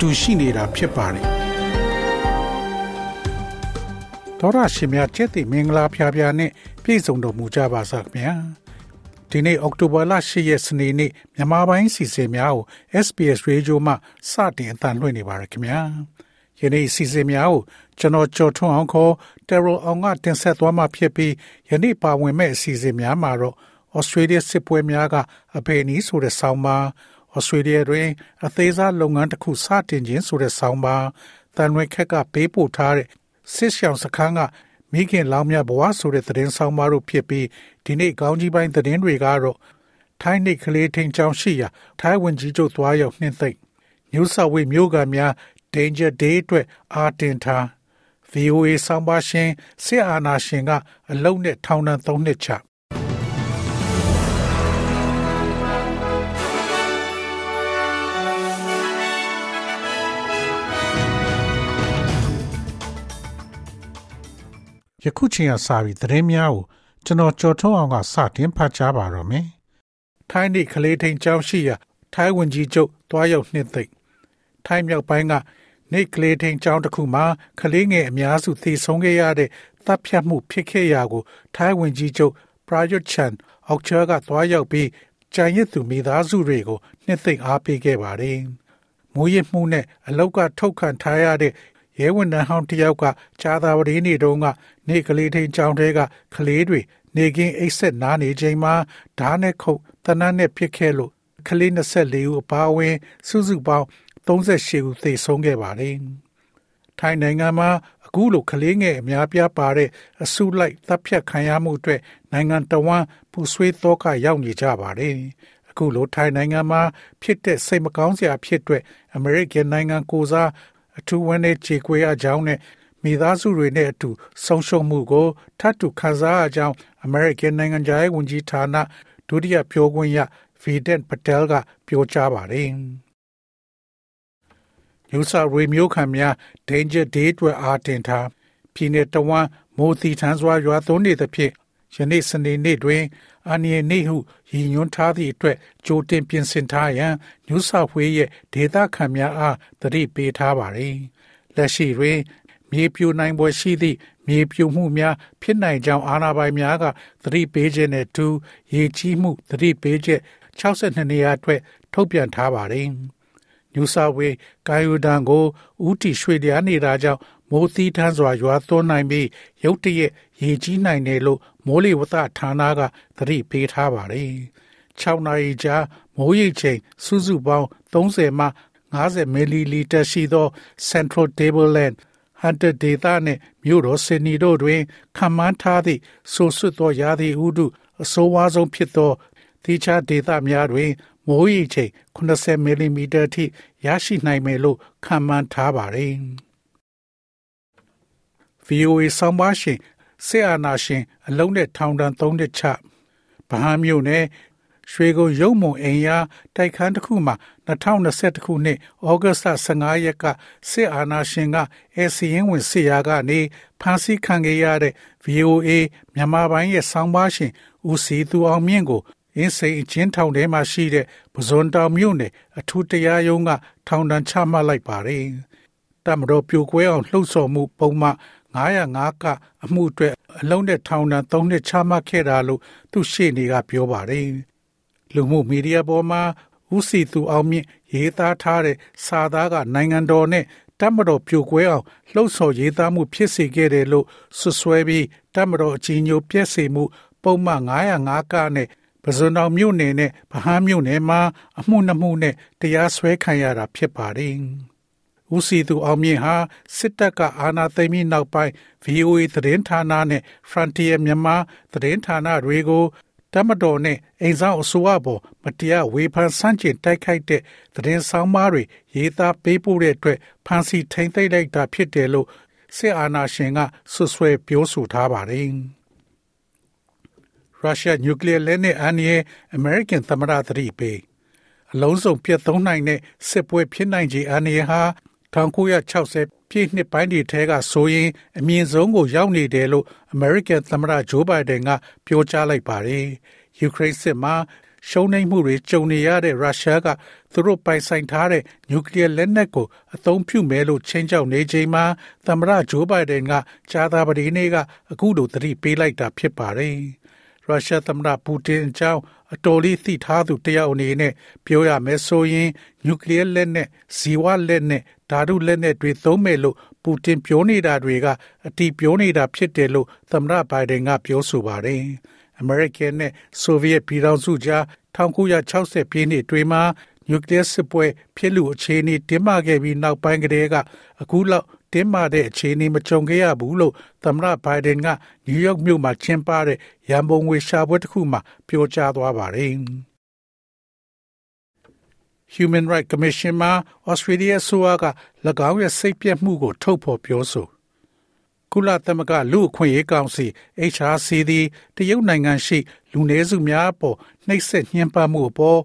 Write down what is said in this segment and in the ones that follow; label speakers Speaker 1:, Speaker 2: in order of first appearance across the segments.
Speaker 1: တူရှိနေတာဖြစ်ပါတယ်တော်ရရှိမြတ်ကျက်တိမင်္ဂလာဖျားဖျားနဲ့ပြည့်စုံတော်မူကြပါစားခင်ဗျာဒီနေ့အောက်တိုဘာလ10ရက်စနေနေ့မြန်မာပိုင်းစီစဉ်များကို SBS Radio မှစတင်အသံလွှင့်နေပါရခင်ဗျာယနေ့စီစဉ်များကိုကျွန်တော်ကြော်ထွန်းအောင်ခေါ်တယ်ရိုအောင်ကတင်ဆက်သွားမှာဖြစ်ပြီးယနေ့ပါဝင်မဲ့အစီအစဉ်များမှာတော့ Australia စစ်ပွဲများကအဘေနီဆိုတဲ့ဆောင်းပါး Australia တွင် အသေးစားလုပ်ငန်းတစ်ခုစတင်ခြင်းဆိုတဲ့ဆောင်းပါးတန်ရွေခက်ကပေးပို့ထားတဲ့စစ်ဆောင်စခန်းကမိခင်လောင်မြဘဝဆိုတဲ့သတင်းဆောင်ပါတို့ဖြစ်ပြီးဒီနေ့ကောင်းကြီးပိုင်းသတင်းတွေကတော့ထိုင်းနှိတ်ကလေးထင်းချောင်းရှိရာထိုင်းဝင်ကြီးချုပ်သွားရောက်နှင်သိမ့်ညူဆဝေမျိုးကများ Danger Day အတွက်အာတင်ထား VOA ဆောင်ပါရှင်စစ်အာဏာရှင်ကအလုံးနဲ့ထောင်ဒဏ်၃နှစ်ချ ယခုချိန်ကစပြီးသတင်းများကိုကျွန်တော်ကြော်ထုံးအောင်ကစတင်ဖတ်ကြားပါတော့မယ်။ထိုင်းနေကလေးထိန်ကျောင်းရှိရာထိုင်းဝင်ကြီးချုပ်တွားရောက်နှစ်သိမ့်ထိုင်းမြောက်ပိုင်းကနေကလေးထိန်ကျောင်းတစ်ခုမှာကလေးငယ်အများစုသေဆုံးခဲ့ရတဲ့တပ်ဖြတ်မှုဖြစ်ခဲ့ရာကိုထိုင်းဝင်ကြီးချုပ်ပရာယွတ်ချန်အောက်ချာကတွားရောက်ပြီးကြံရစ်သူမိသားစုတွေကိုနှစ်သိမ့်အားပေးခဲ့ပါတယ်။မိုးရစ်မှုနဲ့အလောက်ကထုတ်ခံထားရတဲ့ ရဲဝန်ထမ်းဟောင်းတစ်ယောက်ကကြာသာဝတီနေ့တုန်းကနေကလေးထိန်ကျောင်းထဲကကလေးတွေနေကင်းအိတ်ဆက်နားနေချိန်မှာဓာတ်နဲ့ခုတ်တနတ်နဲ့ပစ်ခဲ့လို့ကလေး24ဦးအပါအဝင် စုစုပေါင်း38ဦးသေဆုံးခဲ့ပါတယ်။ထိုင်းနိုင်ငံမှာအခုလိုကလေးငယ်အများပြားပါတဲ့အစုလိုက်တပ်ဖြတ်ခံရမှုအတွက်နိုင်ငံတော်ဝန်ပူဆွေးသောကရောက်နေကြပါတယ်။အခုလိုထိုင်းနိုင်ငံမှာဖြစ်တဲ့စိတ်မကောင်းစရာဖြစ်တဲ့ American နိုင်ငံကိုစား အထူးဝန်နဲ့ခြေခွေအကြောင်းနဲ့မိသားစုတွေနဲ့အတူဆုံးရှုံးမှုကိုထပ်တူခံစားရကြောင်း American နိုင်ငံသားရေးဝန်ကြီးဌာနဒုတိယပြောခွင့်ရ Vedat Patel ကပြောကြားပါတယ်။ New South Wales မြို့ခံများ Danger Day အတွက်အားတင်ထားပြည်내တဝမ်းမိုးတီထန်းစွာရွာသွန်းနေသဖြင့် ယနေ့စနေနေ့တွင်အန်ရီနေဟုရည်ညွှန်းထားသည့်အတွက်ကြိုတင်ပြင်ဆင်ထားရန် New South Wales ရဲ့ဒေသခံများအားသတိပေးထားပါသည်။လက်ရှိတွင် မြေပြိုနိုင်ပွဲရှိသည့်မြေပြိုမှုများဖြစ်နိုင်ကြောင်းအာဏာပိုင်များကသတိပေးခြင်းနဲ့အတူရေကြီးမှုသတိပေးချက်62နေရာအတွက်ထုတ်ပြန်ထားပါတယ်။ညူဆာဝေကာယိုဒန်ကိုဥတီရွှေလျားနေတာကြောင့်မိုးသီးထန်းစွာရွာသွန်းနိုင်ပြီးရုတ်တရက် ရေကြီးနိုင်တယ်လို့မိုးလေဝသဌာနကသတိပေးထားပါတယ်။6နာရီကြာမိုးရိပ်ချိန်စုစုပေါင်း30မှ50မီလီလီတာရှိသော Central Tableland ဟန်တဒေတာနှင့်မြို့တော်ဆင်နီတို့တွင်ခံမှန်းထားသည့်ဆိုဆွတ်သောရာသီဥတုအဆိုးဝါးဆုံးဖြစ်သောတိကျဒေတာများတွင်မိုးရေချိန်80မီလီမီတာထိရရှိနိုင်မယ်လို့ခံမှန်းထားပါသည်။ VOA ဆောင်းပါးရှင် ဆေအာနာရှင်အလုံးနဲ့ထောင်တန်းသုံးတဲ့ချဗဟန်းမြို့နယ်ရွှေကုန်းရုံမုံအိမ်ယာတိုက်ခန်းတစ်ခုမှာ2021ခုနှစ်ဩဂတ်စ်15ရက်ကစစ်အာဏာရှင်ကအဲစီရင်ဝင်စစ်ရာကနေဖမ်းဆီးခံခဲ့ရတဲ့ VOA မြန်မာပိုင်းရဲ့ဆောင်းပါးရှင်ဦးစီသူအောင်မြင့်ကိုအင်းစိန်အချင်းထောင်ထဲမှာရှိတဲ့ပဇွန်တောင်မြို့နယ်အထူးတရားရုံးကထောင်ဒဏ်ချမှတ်လိုက်ပါတယ်။တမတော်ပြိုကွဲအောင်လှုပ်ဆော်မှုပုံမှန် 905ကအမှုအတွက်အလုံးနဲ့ထောင်ဒဏ်3နှစ်ချမှတ်ခဲ့တာလို့သူရှေ့နေကပြောပါတယ်။လူမှုမီဒီယာပေါ်မှာဦးစီသူအောင်မြင့်ရေးသားထားတဲ့စာသားကနိုင်ငံတော်နဲ့တမတော်ပြိုကွဲအောင်လှုပ်ဆော်ရေးသားမှုဖြစ်စေခဲ့တယ်လို့ဆွဆွဲပြီးတမတော်အကြီးညိုပြည့်စေမှု ပုံမှန်905ကနဲ့ပဇွန်တော်မြို့နယ်နဲ့ဗဟန်းမြို့နယ်မှာအမှုနှမှုနဲ့တရားစွဲခံရတာဖြစ်ပါတယ်။ ဦးစီသူအောင်မြင့်ဟာစစ်တပ်ကအာဏာသိမ်းပြီးနောက်ပိုင်း VOA သတင်းဌာနနဲ့ Frontier မြန်မာသတင်းဌာနတွေကိုတမတော်နဲ့အိမ်ဆောင်အစိုးရပေါ်မတရားဝေဖန်ဆန့်ကျင်တိုက်ခိုက်တဲ့သတင်းဆောင်မားတွေရေးသားပေးပို့တဲ့အတွက်ဖန်စီထိမ့်သိမ့်လိုက်တာဖြစ်တယ်လို့စစ်အာဏာရှင်ကဆွဆွဲပြောဆိုထားပါတယ်။ရုရှားနျူကလ িয়ার လက်နက်အန္တရာယ်အမေရိကန်သမ္မတသတိပေးအလုံးစုံပြတ်သုံးနိုင်တဲ့စစ်ပွဲဖြစ်နိုင်ခြေအန္တရာယ်ဟာ 1960ပြည့်နှစ်ပိုင်းတွေထဲကဆိုရင်အမြင့်ဆုံးကိုရောက်နေတယ်လို့အမေရိကန်သမ္မတဂျိုးဘိုင်ဒန်ကပြောကြားလိုက်ပါတယ်။ယူကရိန်းစစ်မှာရှုံးနိမ့်မှုတွေကြုံနေရတဲ့ရုရှားကသူတို့ပိုင်ဆိုင်ထားတဲ့နျူကလ িয়ার လက်နက်ကိုအသုံးပြုမယ်လို့ချင်းချောက်နေချိန်မှာသမ္မတဂျိုးဘိုင်ဒန်ကကြာသပတေးနေ့ကအခုလိုသတိပေးလိုက်တာဖြစ်ပါတယ်။ရုရှားသမ္မတပူတင်အကြောင်းအတော်လေးသိထားသူတယောက်အနေနဲ့ပြောရမယ်ဆိုရင်နျူကလ িয়ার လက်နက်ဇီဝလက်နက် ဓာတုလက်နက်တွေသုံးမယ်လို့ပူတင်ပြောနေတာတွေကအတီးပြောနေတာဖြစ်တယ်လို့သမ္မတဘိုင်ဒန်ကပြောဆိုပါတယ်။ American နဲ့ Soviet ပြည်ထောင်စုကြား1960ပြည့်နှစ်တွေမှာနျူကလ িয়ার စစ်ပွဲဖြစ်လူအခြေအနေတင်းမာခဲ့ပြီးနောက်ပိုင်းကတည်းကအခုလောက်တင်းမာတဲ့အခြေအနေမကြုံခဲ့ရဘူးလို့သမ္မတဘိုင်ဒန်ကနယူးယောက်မြို့မှာကျင်းပတဲ့ရန်ပုံငွေရှာပွဲတစ်ခုမှာပြောကြားသွားပါတယ်။ Human Rights Commission မှာ Australia ဆိုက၎င်းရဲ့စိတ်ပြတ်မှုကိုထုတ်ဖော်ပြောဆိုကုလသမဂ္ဂလူ့အခွင့်အရေးကောင်စီ HRC သည်တရုတ်နိုင်ငံရှိ လူနည်းစုများအပေါ်နှိပ်စက်ညှဉ်းပန်းမှုအပေါ်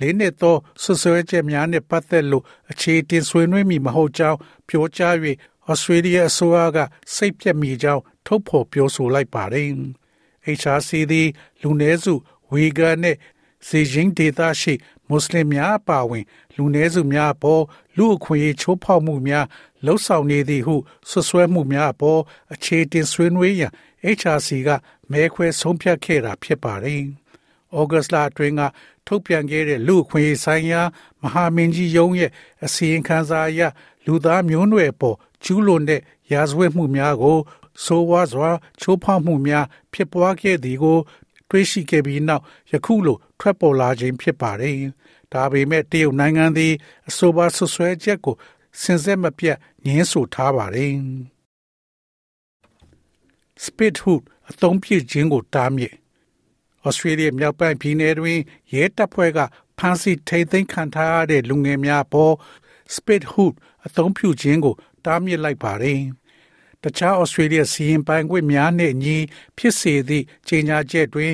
Speaker 1: လေးနှစ်သောဆွဆွဲချက်များနှင့်ပတ်သက်လို့အခြေတင်ဆွေးနွေးမိမဟုတ်ကြောင်းပြောကြား၍ဩစတြေးလျအစိုးရကစိတ်ပြက်မိကြောင်းထုတ်ဖော်ပြောဆိုလိုက်ပါတယ်။ HRC သည်လူနည်းစုဝီဂါနဲ့စီဂျင်းဒေတာရှိ မွတ်စလင်များအပါအဝင် လူနည်းစုများအပေါ်လူအခွင့်အရေးချိုးဖောက်မှုများလှုပ်ဆောင်နေသည်ဟုဆွဆွဲမှုများအပေါ်အခြေတင်ဆွေးနွေးရန် HRC ကမဲခွဲဆုံးဖြတ်ခဲ့တာဖြစ်ပါတယ်။ဩဂတ်လအတွင်းကထုတ်ပြန်ခဲ့တဲ့လူအခွင့်အရေးဆိုင်ရာမဟာမင်းကြီးယုံရဲ့အစီရင်ခံစာအရလူသားမျိုးနွယ်ပေါ်ကျူးလွန်တဲ့ရာဇဝတ်မှုများကိုဆိုးဝါးစွာချိုးဖောက်မှုများဖြစ်ပွားခဲ့သည်ကို တွေးရှိခဲ့ပြီးနောက်ယခုလိုထွက်ပေါ်လာခြင်းဖြစ်ပါတယ်။ဒါပေမဲ့တရုတ်နိုင်ငံသည်အဆိုပါဆွဆွဲချက်ကိုစင်စစ်မပြတ်ငင်းဆိုထားပါတယ်။ Spit Hood အသုံးပြုခြင်းကိုတားမြစ်ဩစတြေးလျမြောက်ပိုင်းပြည်နယ်တွင်ရဲတပ်ဖွဲ့ကဖမ်းဆီးထိန်းသိမ်းခံထားရတဲ့လူငယ်များပေါ် Spit Hood အသုံးပြုခြင်းကိုတားမြစ်လိုက်ပါတယ်။ တခြားဩစတြေးလျစီရင်ပိုင်ခွင့်များနှင့်ညီဖြစ်စေသည့်ကြေညာချက်တွင်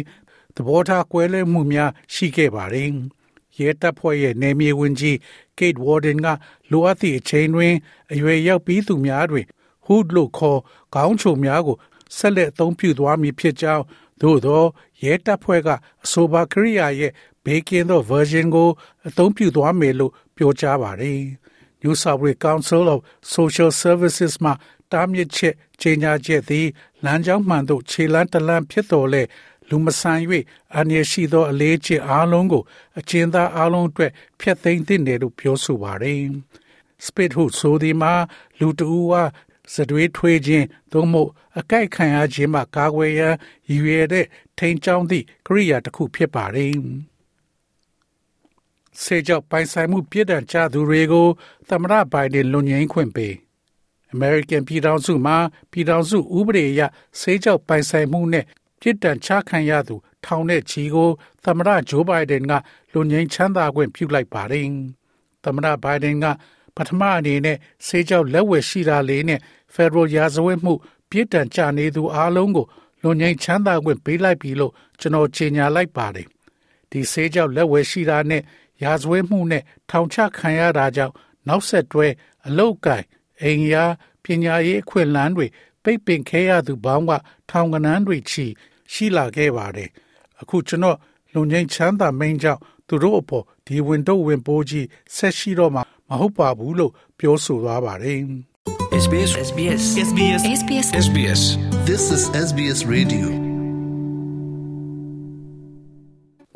Speaker 1: သဘောထားကွဲလွဲမှုများရှိခဲ့ပါတယ်။ရဲတပ်ဖွဲ့ရဲ့နေမြေဝင်ကြီး Kate Warden ကလိုအပ်သည့်အချိန်တွင်အရွယ်ရောက်ပြီးသူများတွင် hood လို့ခေါ်ခေါင်းချုံများကိုဆက်လက်အသုံးပြုသွားမည်ဖြစ်ကြောင်းသို့သောရဲတပ်ဖွဲ့ကအဆိုပါကရိယာရဲ့ဘေးကင်းသော version ကိုအသုံးပြုသွားမယ်လို့ပြောကြားပါတယ်။ New South Wales Council of Social Services မှ တားမြစ်ချက်ကြေညာချက်သည်လမ်းကြောင်းမှန်သို့ခြေလမ်းတလမ်းဖြစ်တော်လဲလူမဆန်၍အန္တရာယ်ရှိသောအလေးချက်အားလုံးကိုအကျဉ်းသားအားလုံးအတွက်ဖျက်သိမ်းသင့်တယ်လို့ပြောဆိုပါတယ်။ Spit Hood ဆိုဒီမှာလူတဦးဟာစတွေးထွေးခြင်းသို့မဟုတ်အကြိုက်ခံရခြင်းမှကာကွယ်ရန်ရည်ရွယ်တဲ့ထိန်ချောင်းသည့်ကရိယာတစ်ခုဖြစ်ပါတယ်။ဆေကြောင့်ပိုင်ဆိုင်မှုပြည့်တံကြသူတွေကိုသမရဘိုင်ဒန်လွန်ငင်းခွင့်ပေး American ပြည်ထောင်စုမှာပြည်ထောင်စုဥပဒေအရဆေးကြောင့်ပိုင်ဆိုင်မှုနဲ့ပြစ်ဒဏ်ချခံရသူ ထောင်တဲ့ချီကိုသမရဂျိုးဘိုင်ဒန်ကလွန်ငင်းချမ်းသာခွင့်ပြုလိုက်ပါတယ်။သမရဘိုင်ဒန်ကပထမအနေနဲ့ဆေးကြောင့်လက်ဝယ်ရှိတာလေးနဲ့ Federal ရာဇဝတ်မှုပြစ်ဒဏ်ချနေသူအလုံးကိုလွန်ငင်းချမ်းသာခွင့်ပေးလိုက်ပြီလို့ကျွန်တော်ကြေညာလိုက်ပါတယ်။ဒီဆေးကြောင့်လက်ဝယ်ရှိတာနဲ့ရာဇဝတ်မှုနဲ့ထောင်ချခံရတာကြောင့်နောက်ဆက်တွဲအလုတ်ကင် အိမ်ယာပညာရေးအခွင့်အလမ်းတွေပိတ်ပင်ခဲရသူပေါင်းကထောင်ကနန်းတွေချီရှိလာခဲ့ပါတယ်။အခုကျွန်တော်လူငင်းချမ်းသာမင်းကြောင့်သူတို့အပေါ်ဒီဝင်တော့ဝင်ပိုးကြီးဆက်ရှိတော့မှာမဟုတ်ပါဘူးလို့ပြောဆိုသွားပါတယ်။
Speaker 2: SBS SBS SBS
Speaker 3: SBS
Speaker 2: SBS
Speaker 4: This is SBS Radio.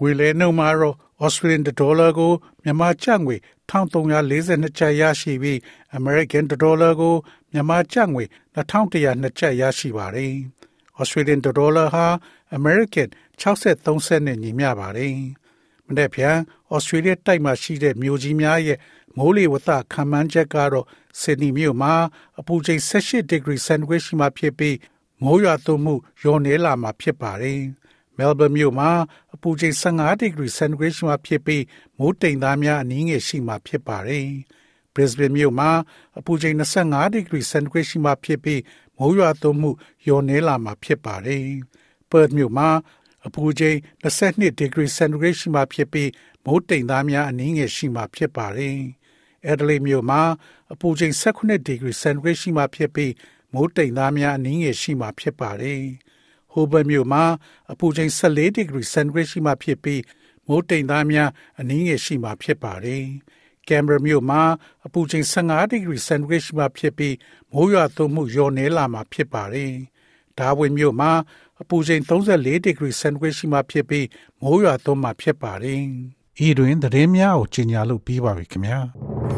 Speaker 1: ငွေလဲနှုန်းမှာတော့ Australian dollar ကိုမြန်မာကျပ်ငွေ 1342ကျပ်ရရှိပြီး American dollar ကိုမြန်မာကျပ်ငွေ2102ကျပ်ရရှိပါတယ်။ Australian dollar ဟာ American 63စက်နဲ့ညီမျှပါတယ်။မနေ့ပြန် Australia တိုက်မှာရှိတဲ့မြို့ကြီးများရဲ့မိုးလေဝသခန့်မှန်းချက်ကတော့ဆစ်ဒနီမြို့မှာအပူချိန်18 degree centigrade ရှိမှဖြစ်ပြီးမိုးရွာသွန်းမှုလျော့နည်းလာမှာဖြစ်ပါတယ်။ Melbourne မြို့မှာအပူချိန်15ဒီဂရီစင်တီဂရိတ်ရှိမှဖြစ်ပြီးမိုးတိမ်သားများအနည်းငယ်ရှိမှဖြစ်ပါတယ်။ Brisbane မြို့မှာအပူချိန်25ဒီဂရီစင်တီဂရိတ်ရှိမှဖြစ်ပြီးမိုးရွာသွန်းမှုလျော့နည်းလာမှာဖြစ်ပါတယ်။ Perth မြို့မှာအပူချိန်22ဒီဂရီစင်တီဂရိတ်ရှိမှဖြစ်ပြီးမိုးတိမ်သားများအနည်းငယ်ရှိမှဖြစ်ပါတယ်။ Adelaide မြို့မှာအပူချိန်18ဒီဂရီစင်တီဂရိတ်ရှိမှဖြစ်ပြီးမိုးတိမ်သားများအနည်းငယ်ရှိမှဖြစ်ပါတယ်။ Hobart မြို့မှာအပူချိန်14ဒီဂရီစင်တီဂရိတ်ရှိမှဖြစ်ပြီးမိုးတိမ်သားများအနည်းငယ်ရှိမှဖြစ်ပါတယ်။ Canberra မြို့မှာအပူချိန်15ဒီဂရီစင်တီဂရိတ်ရှိမှဖြစ်ပြီးမိုးရွာသွန်းမှုလျော့နည်းလာမှာဖြစ်ပါတယ်။ Darwin မြို့မှာအပူချိန်34ဒီဂရီစင်တီဂရိတ်ရှိမှဖြစ်ပြီးမိုးရွာသွန်းမှာဖြစ်ပါတယ်။ဤတွင်သတင်းများကိုကြီးညာလို့ပြီးပါပြီခင်ဗျာ။